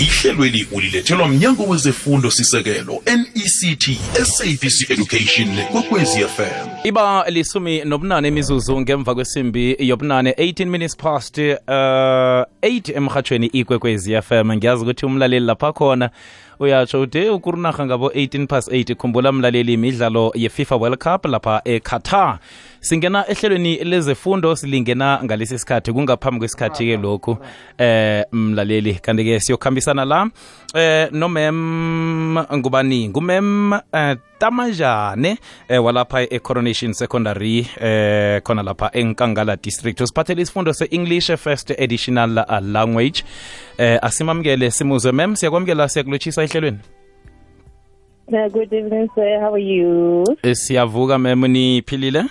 ihlelweli ulilethelwa mnyango wezefundo sisekelo nect sabc education kwekwezi fm iba lisumi nobunane imizuzu ngemva kwesimbi yobunane 18 minutes past uh, 8 emrhatshweni ikwekwezi fm ngiyazi ukuthi umlaleli lapha khona uyatsho ude ukurunarha ngabo 18 past 8 khumbula mlaleli imidlalo ye-fifa world cup lapha eqatar singena ehlelweni lezefundo silingena ngalesi sikhathi kungaphambi kwesikhathi-ke lokhu eh mlaleli. Kanti-ke siyokhambisana la eh nomem ngubani? Ngumem eh, tamajane eh, walapha e-coronation secondary eh, khona lapha enkangala district. Usiphathele isifundo se-english first additional language. Eh, asimamukele simuzwe mem siyakwamukela siyakulotshisa ehlelweni. Uh, good evening, sir. How are you? Eh, siyavuka mem. Niphilile?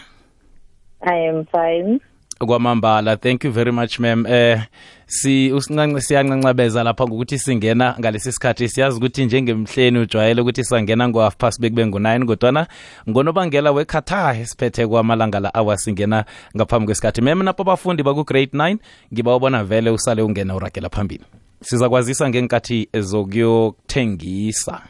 I am fine. kwamambala thank you very much ma'am. Eh si usincanci siyancancabeza lapha ngokuthi singena ngalesi sikhathi. Siyazi ukuthi njengemhleni ujwayele ukuthi sangena ngo-half past bekube ngu-9 kodwana ngonobangela weqatar esiphethe kwamalanga la awa singena ngaphambi kwesikhathi. Mem napho abafundi baku-grade 9 ngiba ubona vele usale ungena uragela phambili. Sizakwazisa ngenkathi zokuyokuthengisa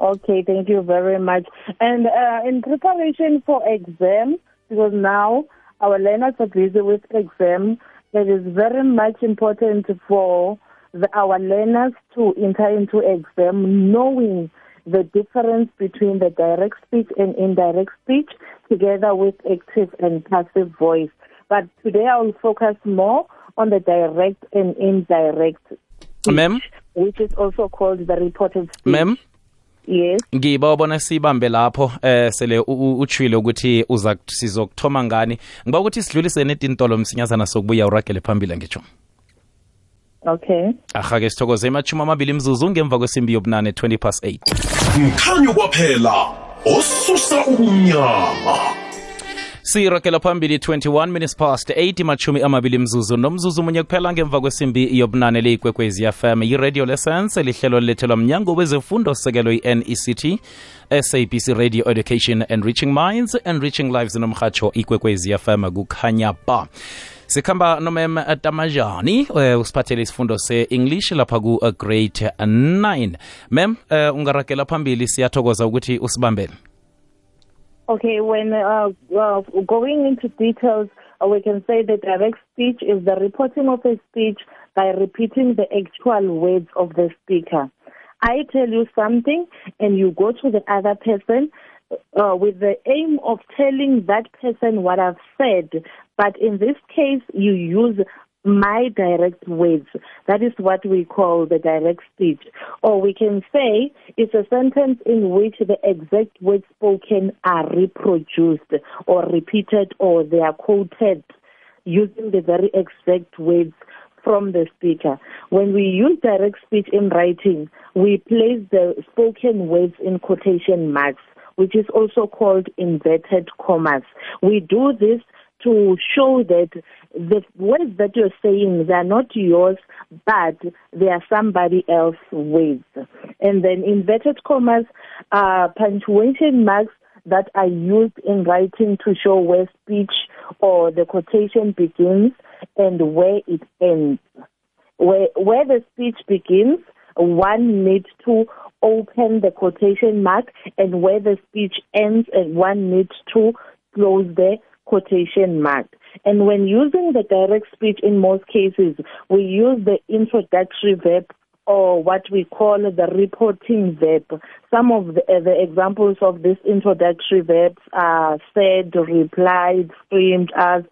Okay, thank you very much. And uh, in preparation for exam, because now our learners are busy with exam, it is very much important for the, our learners to enter into exam knowing the difference between the direct speech and indirect speech together with active and passive voice. But today I will focus more on the direct and indirect speech, Ma'am? which is also called the reported speech. mem Yes. ngiba ubona sibambe lapho eh sele u- u- utshwile ukuthi uza sizokuthoma ngani ngiba ukuthi sidlulise netintolo msinyazana sokubuya uragele phambili ngitsho Okay. ahake sithokoze emashumi amabili mzuzu ngemva kwesimbi yobunane 20 past 8 mkhanyo kwaphela osusa ubumnyama siragela phambili 21 minutes past 8 machumi amabili mzuzu. Nomzuzu munye kuphela ngemva kwesimbi yobunane leyikwekwezi fm yiradio lessons lihlelo lilethelwa mnyango wezefundo sekelo i-nect sabc radio education and reaching minds enriching lives nomhatsho ikwekwezi fm kukhanya ba. Sikhamba nomem tamajani uh, usiphathele isifundo se-english lapha ku-grade 9 mem uh, ungaragela phambili siyathokoza ukuthi usibambele Okay, when uh, uh, going into details, uh, we can say that direct speech is the reporting of a speech by repeating the actual words of the speaker. I tell you something, and you go to the other person uh, with the aim of telling that person what I've said. But in this case, you use my direct words. That is what we call the direct speech. Or we can say it's a sentence in which the exact words spoken are reproduced or repeated or they are quoted using the very exact words from the speaker. When we use direct speech in writing, we place the spoken words in quotation marks, which is also called inverted commas. We do this to show that the words that you're saying they are not yours but they are somebody else's words and then inverted commas are punctuation marks that are used in writing to show where speech or the quotation begins and where it ends. Where where the speech begins one needs to open the quotation mark and where the speech ends and one needs to close the quotation mark. And when using the direct speech in most cases, we use the introductory verb or what we call the reporting verb. Some of the, uh, the examples of these introductory verbs are said, replied, screamed, asked,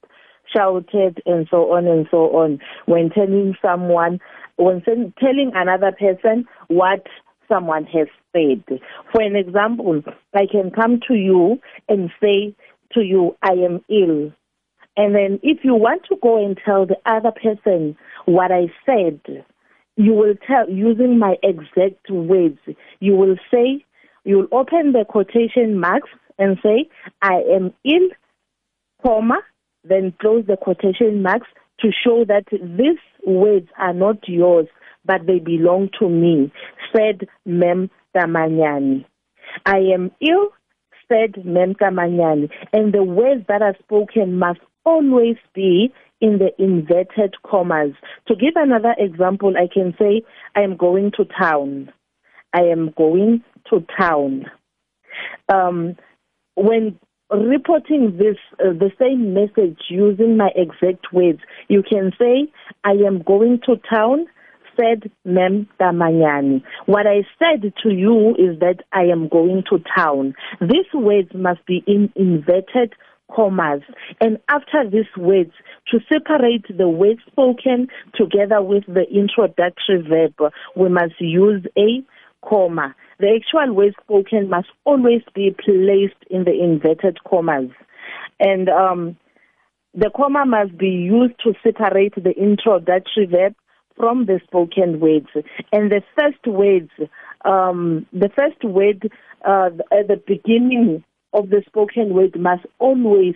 shouted, and so on and so on. When telling someone, when telling another person what someone has said. For an example, I can come to you and say to you, I am ill. And then if you want to go and tell the other person what I said, you will tell using my exact words. You will say, you will open the quotation marks and say, I am ill, comma, then close the quotation marks to show that these words are not yours, but they belong to me, said Mem Tamanyani. I am ill, said Mem Tamanyani. And the words that are spoken must always be in the inverted commas. To give another example, I can say, I am going to town. I am going to town. Um, when reporting this uh, the same message using my exact words you can say i am going to town said mem tamanyani what i said to you is that i am going to town. These words must be in inverted commas. And after these words to separate the words spoken together with the introductory verb we must use a comma. The actual word spoken must always be placed in the inverted commas. And um, the comma must be used to separate the introductory verb from the spoken words. And the first words, um, the first word uh, at the beginning of the spoken word must always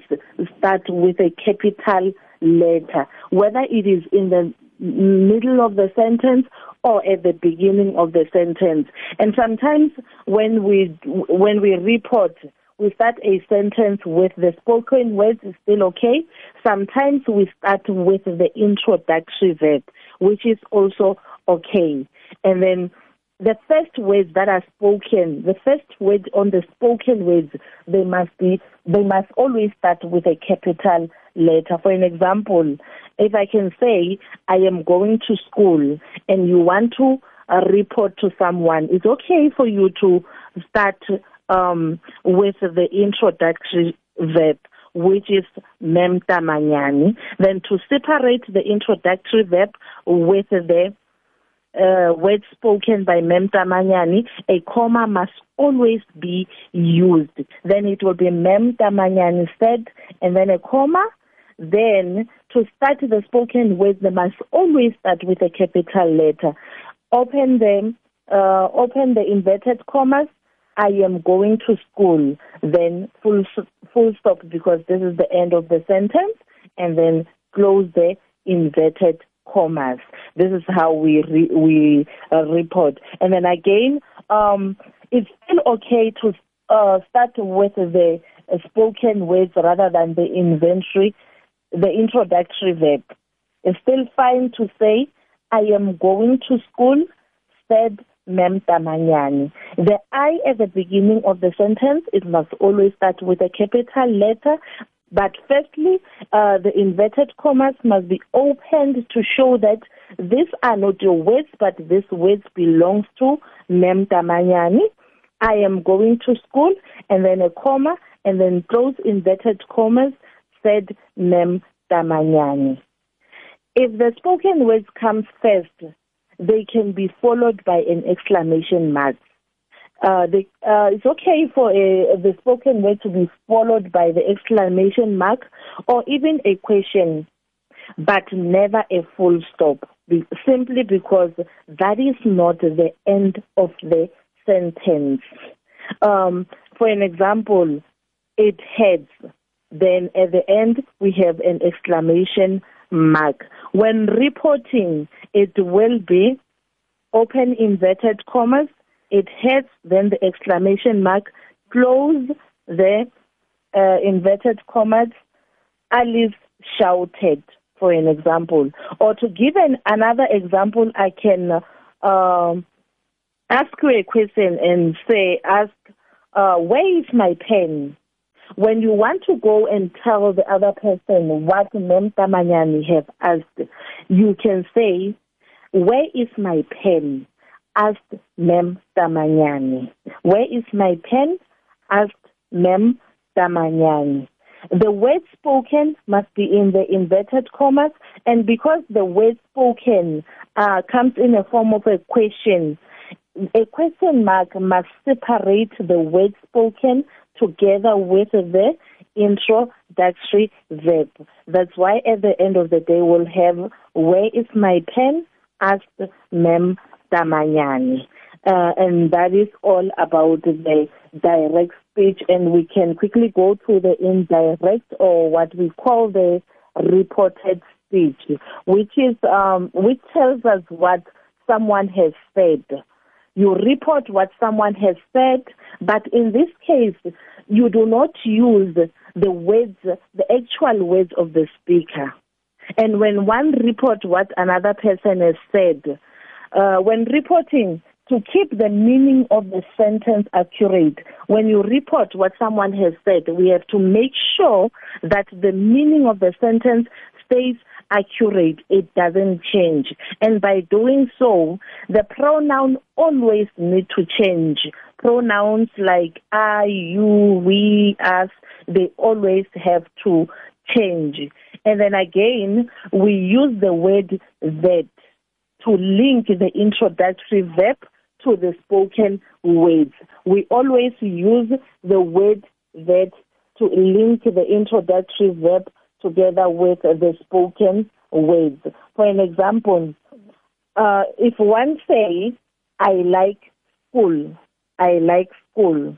start with a capital letter, whether it is in the middle of the sentence or at the beginning of the sentence. And sometimes when we when we report we start a sentence with the spoken words is still okay. Sometimes we start with the introductory verb, which is also okay. And then the first words that are spoken, the first word on the spoken words, they must be, they must always start with a capital letter. For an example, if I can say, I am going to school and you want to uh, report to someone, it's okay for you to start um, with the introductory verb which is memtamanyani. Then to separate the introductory verb with the uh, words spoken by memtamanyani, a comma must always be used. Then it will be memtamanyani said, and then a comma, then to start the spoken words, they must always start with a capital letter. Open them, uh, open the inverted commas. I am going to school. Then full full stop because this is the end of the sentence, and then close the inverted commas. This is how we re, we uh, report. And then again, um, it's still okay to uh, start with the spoken words rather than the inventory the introductory verb. It's still fine to say, I am going to school, said Mem Tamanyani. The I at the beginning of the sentence, it must always start with a capital letter. But firstly, uh, the inverted commas must be opened to show that these are not your words, but these words belongs to Mem Tamanyani. I am going to school, and then a comma, and then close inverted commas said Mem Tamanyani. If the spoken words comes first, they can be followed by an exclamation mark. Uh, the, uh, it's okay for a, the spoken word to be followed by the exclamation mark or even a question, but never a full stop, simply because that is not the end of the sentence. Um, for an example, it heads then at the end we have an exclamation mark. When reporting, it will be open inverted commas, it has then the exclamation mark, close the uh, inverted commas, Alice shouted, for an example. Or to give an, another example, I can uh, ask you a question and say, ask, uh, where is my pen? When you want to go and tell the other person what Mem Tamanyani have asked, you can say, Where is my pen? asked Mem Tamanyani. Where is my pen? asked Mem Tamanyani. The word spoken must be in the inverted commas, and because the word spoken uh, comes in a form of a question, a question mark must separate the word spoken together with the introductory verb. That's why at the end of the day we'll have where is my pen? asked Mem Tamanyani. Uh, and that is all about the direct speech and we can quickly go to the indirect or what we call the reported speech, which is um, which tells us what someone has said. you report what someone has said, but in this case, you do not use the words, the actual words of the speaker. And when one report what another person has said, uh, when reporting, to keep the meaning of the sentence accurate, when you report what someone has said, we have to make sure that the meaning of the sentence stays accurate, it doesn't change. And by doing so, the pronoun always need to change. Pronouns like I, you, we, us, they always have to change. And then again, we use the word that to link the introductory verb to the spoken words. We always use the word that to link the introductory verb together with the spoken words. For an example, uh, if one say, I like school, I like school,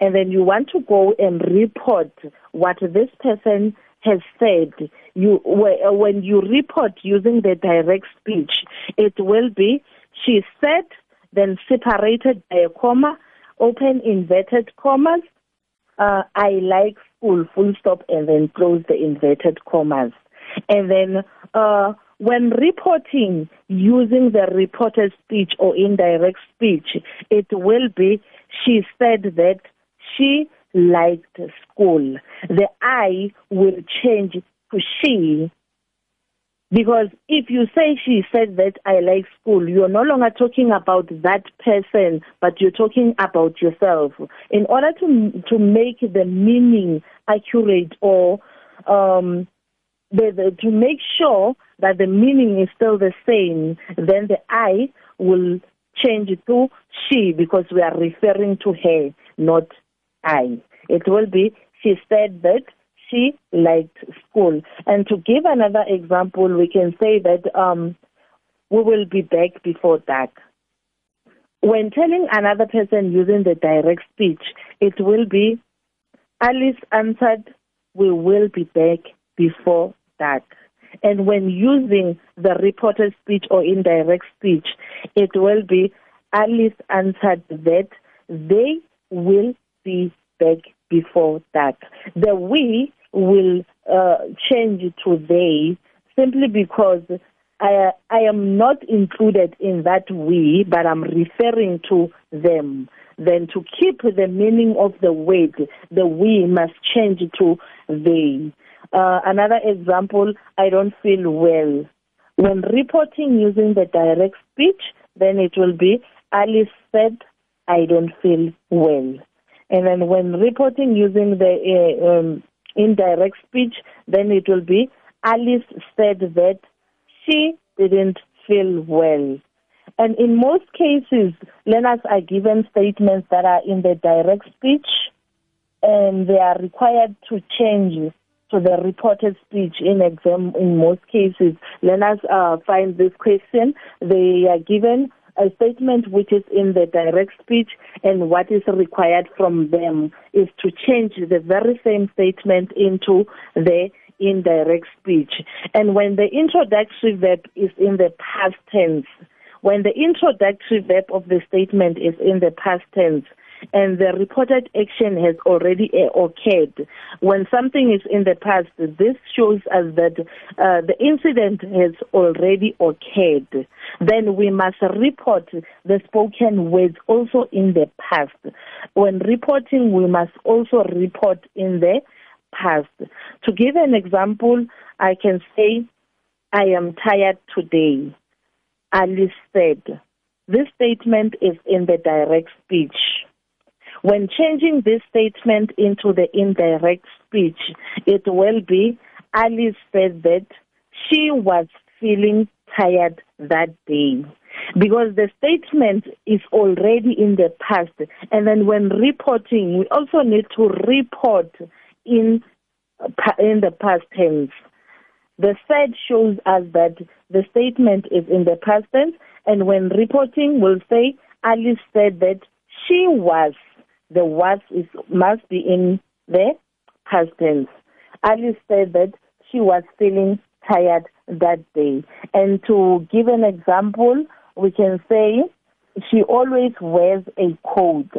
and then you want to go and report what this person has said, you when you report using the direct speech, it will be she said, then separated by a comma, open inverted commas. Uh, I like school, full stop, and then close the inverted commas. And then uh, when reporting using the reported speech or indirect speech, it will be she said that she liked school. The I will change to she because if you say she said that I like school, you're no longer talking about that person, but you're talking about yourself. In order to to make the meaning accurate or um, the, the, to make sure that the meaning is still the same, then the I will change to she because we are referring to her, not I. It will be she said that she liked school. And to give another example, we can say that um, we will be back before dark. When telling another person using the direct speech, it will be Alice answered, We will be back before dark. And when using the reported speech or indirect speech, it will be Alice answered that they will be back before dark. The we will uh, change to they simply because I, I am not included in that we, but I'm referring to them. Then to keep the meaning of the word, the we must change to they. Uh, another example, I don't feel well. When reporting using the direct speech, then it will be Alice said, I don't feel well. And then when reporting using the uh, um, indirect speech, then it will be Alice said that she didn't feel well. And in most cases, learners are given statements that are in the direct speech and they are required to change to the reported speech in exam in most cases. Learners uh, find this question. They are given a statement which is in the direct speech and what is required from them is to change the very same statement into the indirect speech. And when the introductory verb is in the past tense, when the introductory verb of the statement is in the past tense, and the reported action has already uh, occurred. When something is in the past, this shows us that uh, the incident has already occurred. Then we must report the spoken words also in the past. When reporting, we must also report in the past. To give an example, I can say, I am tired today. Alice said. This statement is in the direct speech. When changing this statement into the indirect speech, it will be Alice said that she was feeling tired that day. Because the statement is already in the past. And then when reporting, we also need to report in, in the past tense. The said shows us that the statement is in the past tense. And when reporting, we'll say Alice said that she was the was is must be in the past tense. Alice said that she was feeling tired that day. And to give an example, we can say she always wears a coat,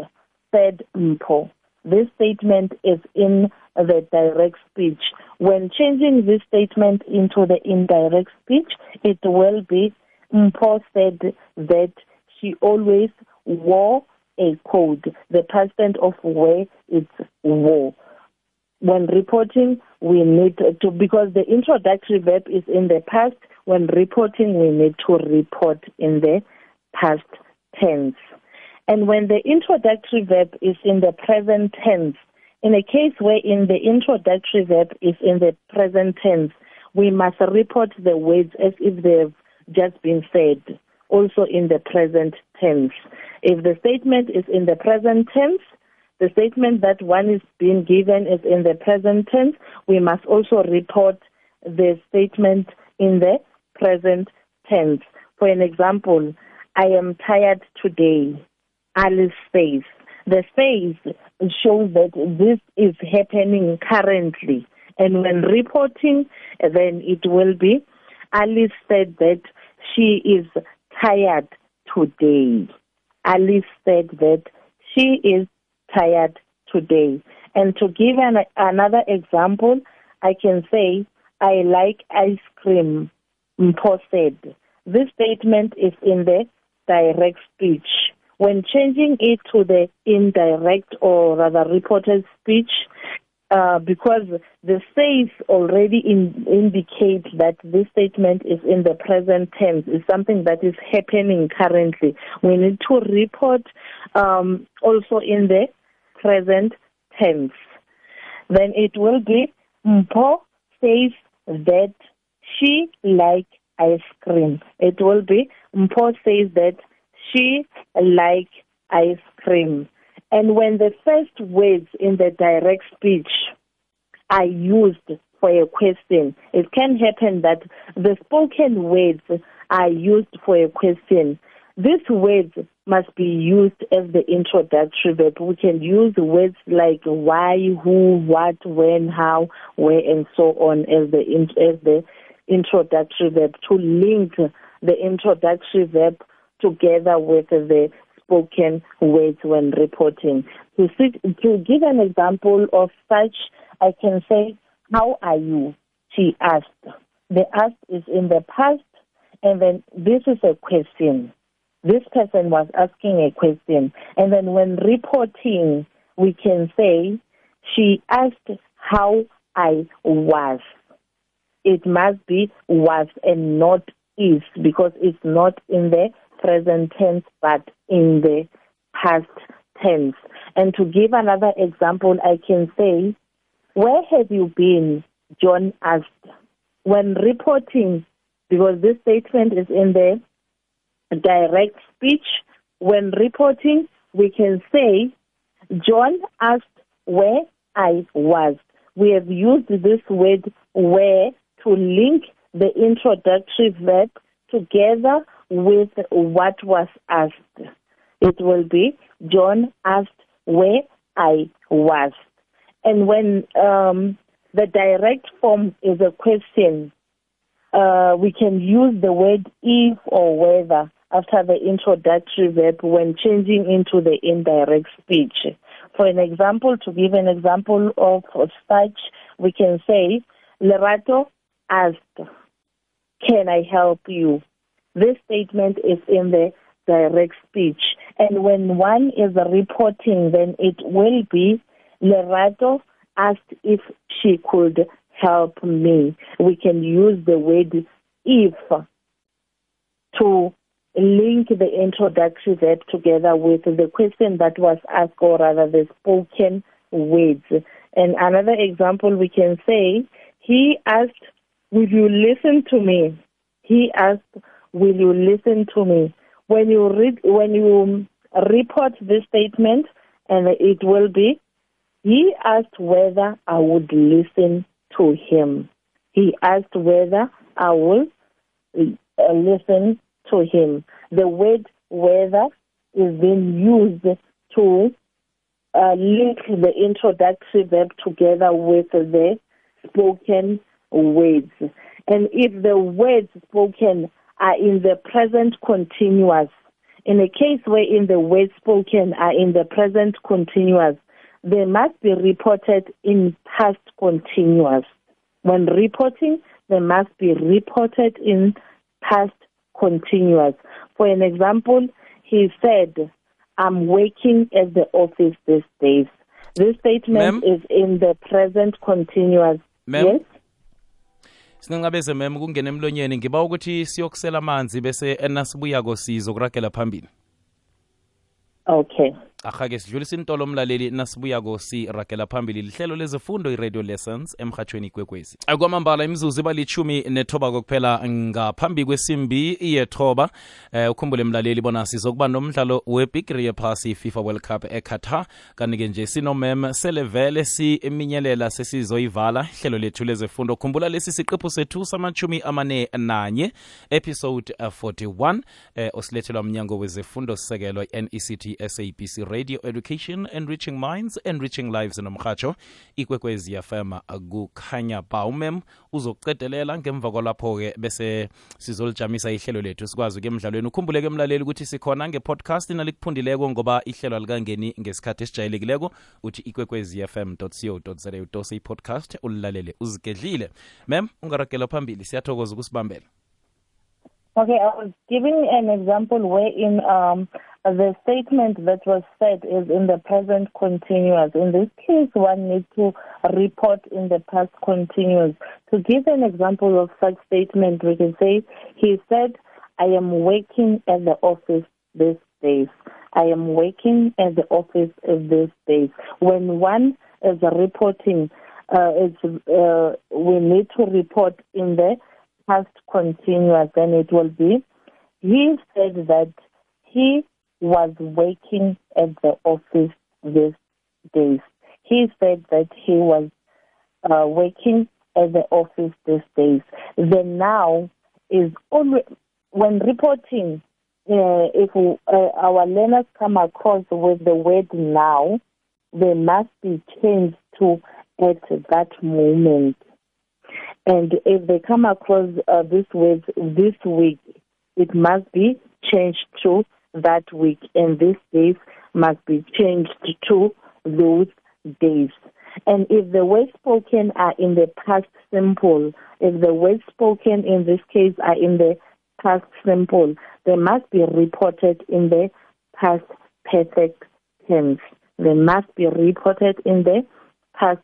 said Mpo. This statement is in the direct speech. When changing this statement into the indirect speech, it will be Mpo said that she always wore a coat. The tense of where it's wore. When reporting, we need to, because the introductory verb is in the past, when reporting, we need to report in the past tense. And when the introductory verb is in the present tense, in a case where in the introductory verb is in the present tense, we must report the words as if they've just been said, also in the present tense. If the statement is in the present tense, the statement that one is being given is in the present tense, we must also report the statement in the present tense. For an example, I am tired today. Alice says. The space shows that this is happening currently. And when reporting, then it will be Alice said that she is tired today. Alice said that she is tired today. And to give an, another example, I can say, I like ice cream, Mpo said. This statement is in the direct speech. When changing it to the indirect or rather reported speech, uh, because the says already in, indicate that this statement is in the present tense, is something that is happening currently. We need to report um, also in the present tense. Then it will be Mpo says that she like ice cream. It will be Mpo says that she like ice cream. And when the first words in the direct speech are used for a question, it can happen that the spoken words are used for a question. These words must be used as the introductory verb. We can use words like why, who, what, when, how, where, and so on as the as the introductory verb to link the introductory verb together with the spoken words when reporting. To, see, to give an example of such, I can say, How are you? She asked. The ask is in the past, and then this is a question. This person was asking a question. And then when reporting, we can say, She asked how I was. It must be was and not is because it's not in the present tense but in the past tense. And to give another example, I can say, Where have you been? John asked. When reporting, because this statement is in the direct speech, when reporting, we can say, John asked where I was. We have used this word where to link the introductory verb together with what was asked. It will be John asked where I was. And when um, the direct form is a question, uh, we can use the word if or whether after the introductory verb when changing into the indirect speech. For an example, to give an example of, such, we can say, Lerato asked, Can I help you? This statement is in the direct speech. And when one is reporting, then it will be Lerato asked if she could help me. We can use the word if to link the introductory verb together with the question that was asked, or rather the spoken words. And another example, we can say, he asked, Will you listen to me? He asked, Will you listen to me? When you read, when you report this statement, and it will be, he asked whether I would listen to him. He asked whether I will uh, listen to him. The word whether is being used to uh, link the introductory verb together with the spoken words. And if the words spoken are in the present continuous, in a case where in the words spoken are in the present continuous, they must be reported in past continuous. When reporting, they must be reported in past continuous. For an example, he said, I'm working at the office these days. This statement Ma'am? is in the present continuous. Ma'am? Yes? Sinqabeze mem kungena emlonyeni ngiba ukuthi siyokusela amanzi bese nasibuyako sizokuragela phambili Okay. Ahake sidlulisa intolo mlaleli nasibuyako siragela phambili lihlelo lezifundo i-radio lessons emhatshweni kwekwezi. Kwamambala imizuzu ibalitshumi nethoba kokuphela ngaphambi kwesimbi yethoba. Eh, ukhumbule mlaleli bona sizokuba nomdlalo webigri yephasi fifa world cup eqatar kanti-ke nje sinomem selevele siminyelela sesizoyivala ihlelo lethu lezifundo khumbula lesi siqephu sethu samachumi amane nanye episode uh, 41 eh, osilethelwa mnyango wezefundo sisekelwa i-nect sabc radio education enriching minds enriching lives nomhatsho ikwekwezi fm kukhanya ba umem uzokucedelela ngemva kwalapho-ke bese sizolijamisa ihlelo lethu. Sikwazi ke emdlalweni. Ukhumbuleke emlaleli ukuthi sikhona ngepodcast nalikuphundileko ngoba ihlelo alikangeni ngesikhathi esijayelekileko. Uthi ikwekwezi fm co za udose i-podcast ulilalele uzigedlile. Mem ungaragela phambili siyathokoza ukusibambela. Okay, I was giving an example wherein um, the statement that was said is in the present continuous. In this case, one needs to report in the past continuous. To give an example of such statement, we can say, he said, I am working at the office these days. I am working at the office these days. When one is reporting, uh, uh, we need to report in the past continuous, then it will be, he said that he was working at the office these days. He said that he was uh, working at the office these days. The now is always, when reporting, uh, if uh, our learners come across with the word now, they must be changed to at that moment. And if they come across uh, this word this week, it must be changed to that week, and this days must be changed to those days. And if the words spoken are in the past simple, if the words spoken in this case are in the past simple, they must be reported in the past perfect tense. They must be reported in the past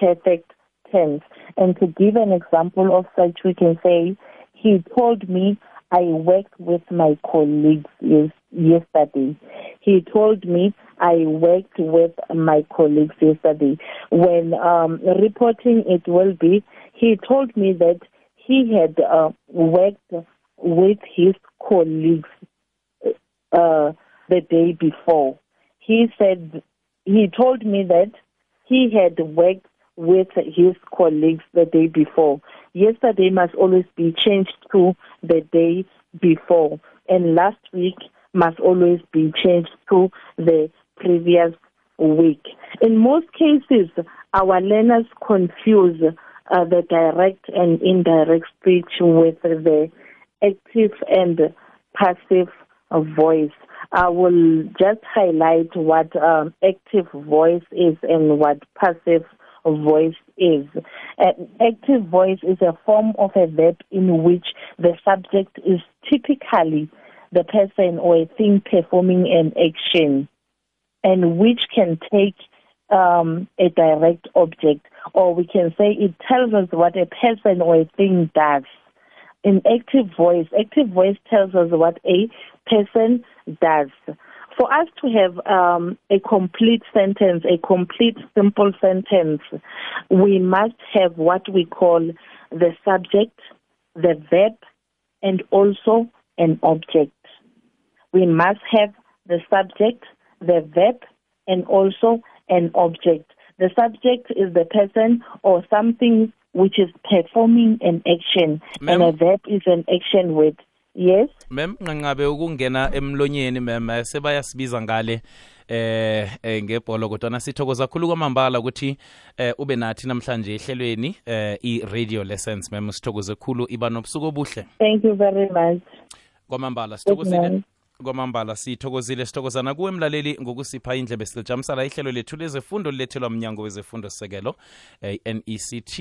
perfect tense. And to give an example of such, we can say, he told me I worked with my colleagues yes, yesterday. He told me I worked with my colleagues yesterday. When um, reporting, it will be, he told me that he had uh, worked with his colleagues uh, the day before. He said, he told me that he had worked with his colleagues the day before. Yesterday must always be changed to the day before, and last week must always be changed to the previous week. In most cases, our learners confuse uh, the direct and indirect speech with the active and passive voice. I will just highlight what um, active voice is and what passive voice is. An active voice is a form of a verb in which the subject is typically the person or a thing performing an action and which can take um, a direct object, or we can say it tells us what a person or a thing does. In active voice, active voice tells us what a person does. For us to have um, a complete sentence, a complete simple sentence, we must have what we call the subject, the verb, and also an object. We must have the subject, the verb, and also an object. The subject is the person or something which is performing an action, Ma'am? and a verb is an action word. Yes? mem ngabe ukungena emlonyeni mem sebayasibiza ngale eh, eh ngebholo kodwa sithokoza khulu kwamambala ukuthi eh, ube nathi namhlanje ehlelweni eh, i-radio lessons mem sithokoze khulu iba nobusuku obuhle Thank you very much. kwamambala sithokozile. Kwamambala sithokozile sithokozana kuwe mlaleli ngokusipha indlebe. Silijamisala ihlelo lethu lezefundo lilethelwa mnyango wezefundo sekelo i-nect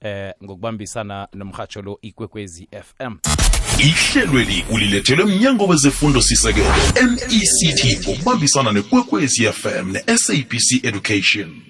eh, ngokubambisana nomhatsho lo ikwekwezi fm ihlelweli ulilethelwe mnyango wezefundo sisekelo nect ngokubambisana nekwekwezi fm ne-sabc education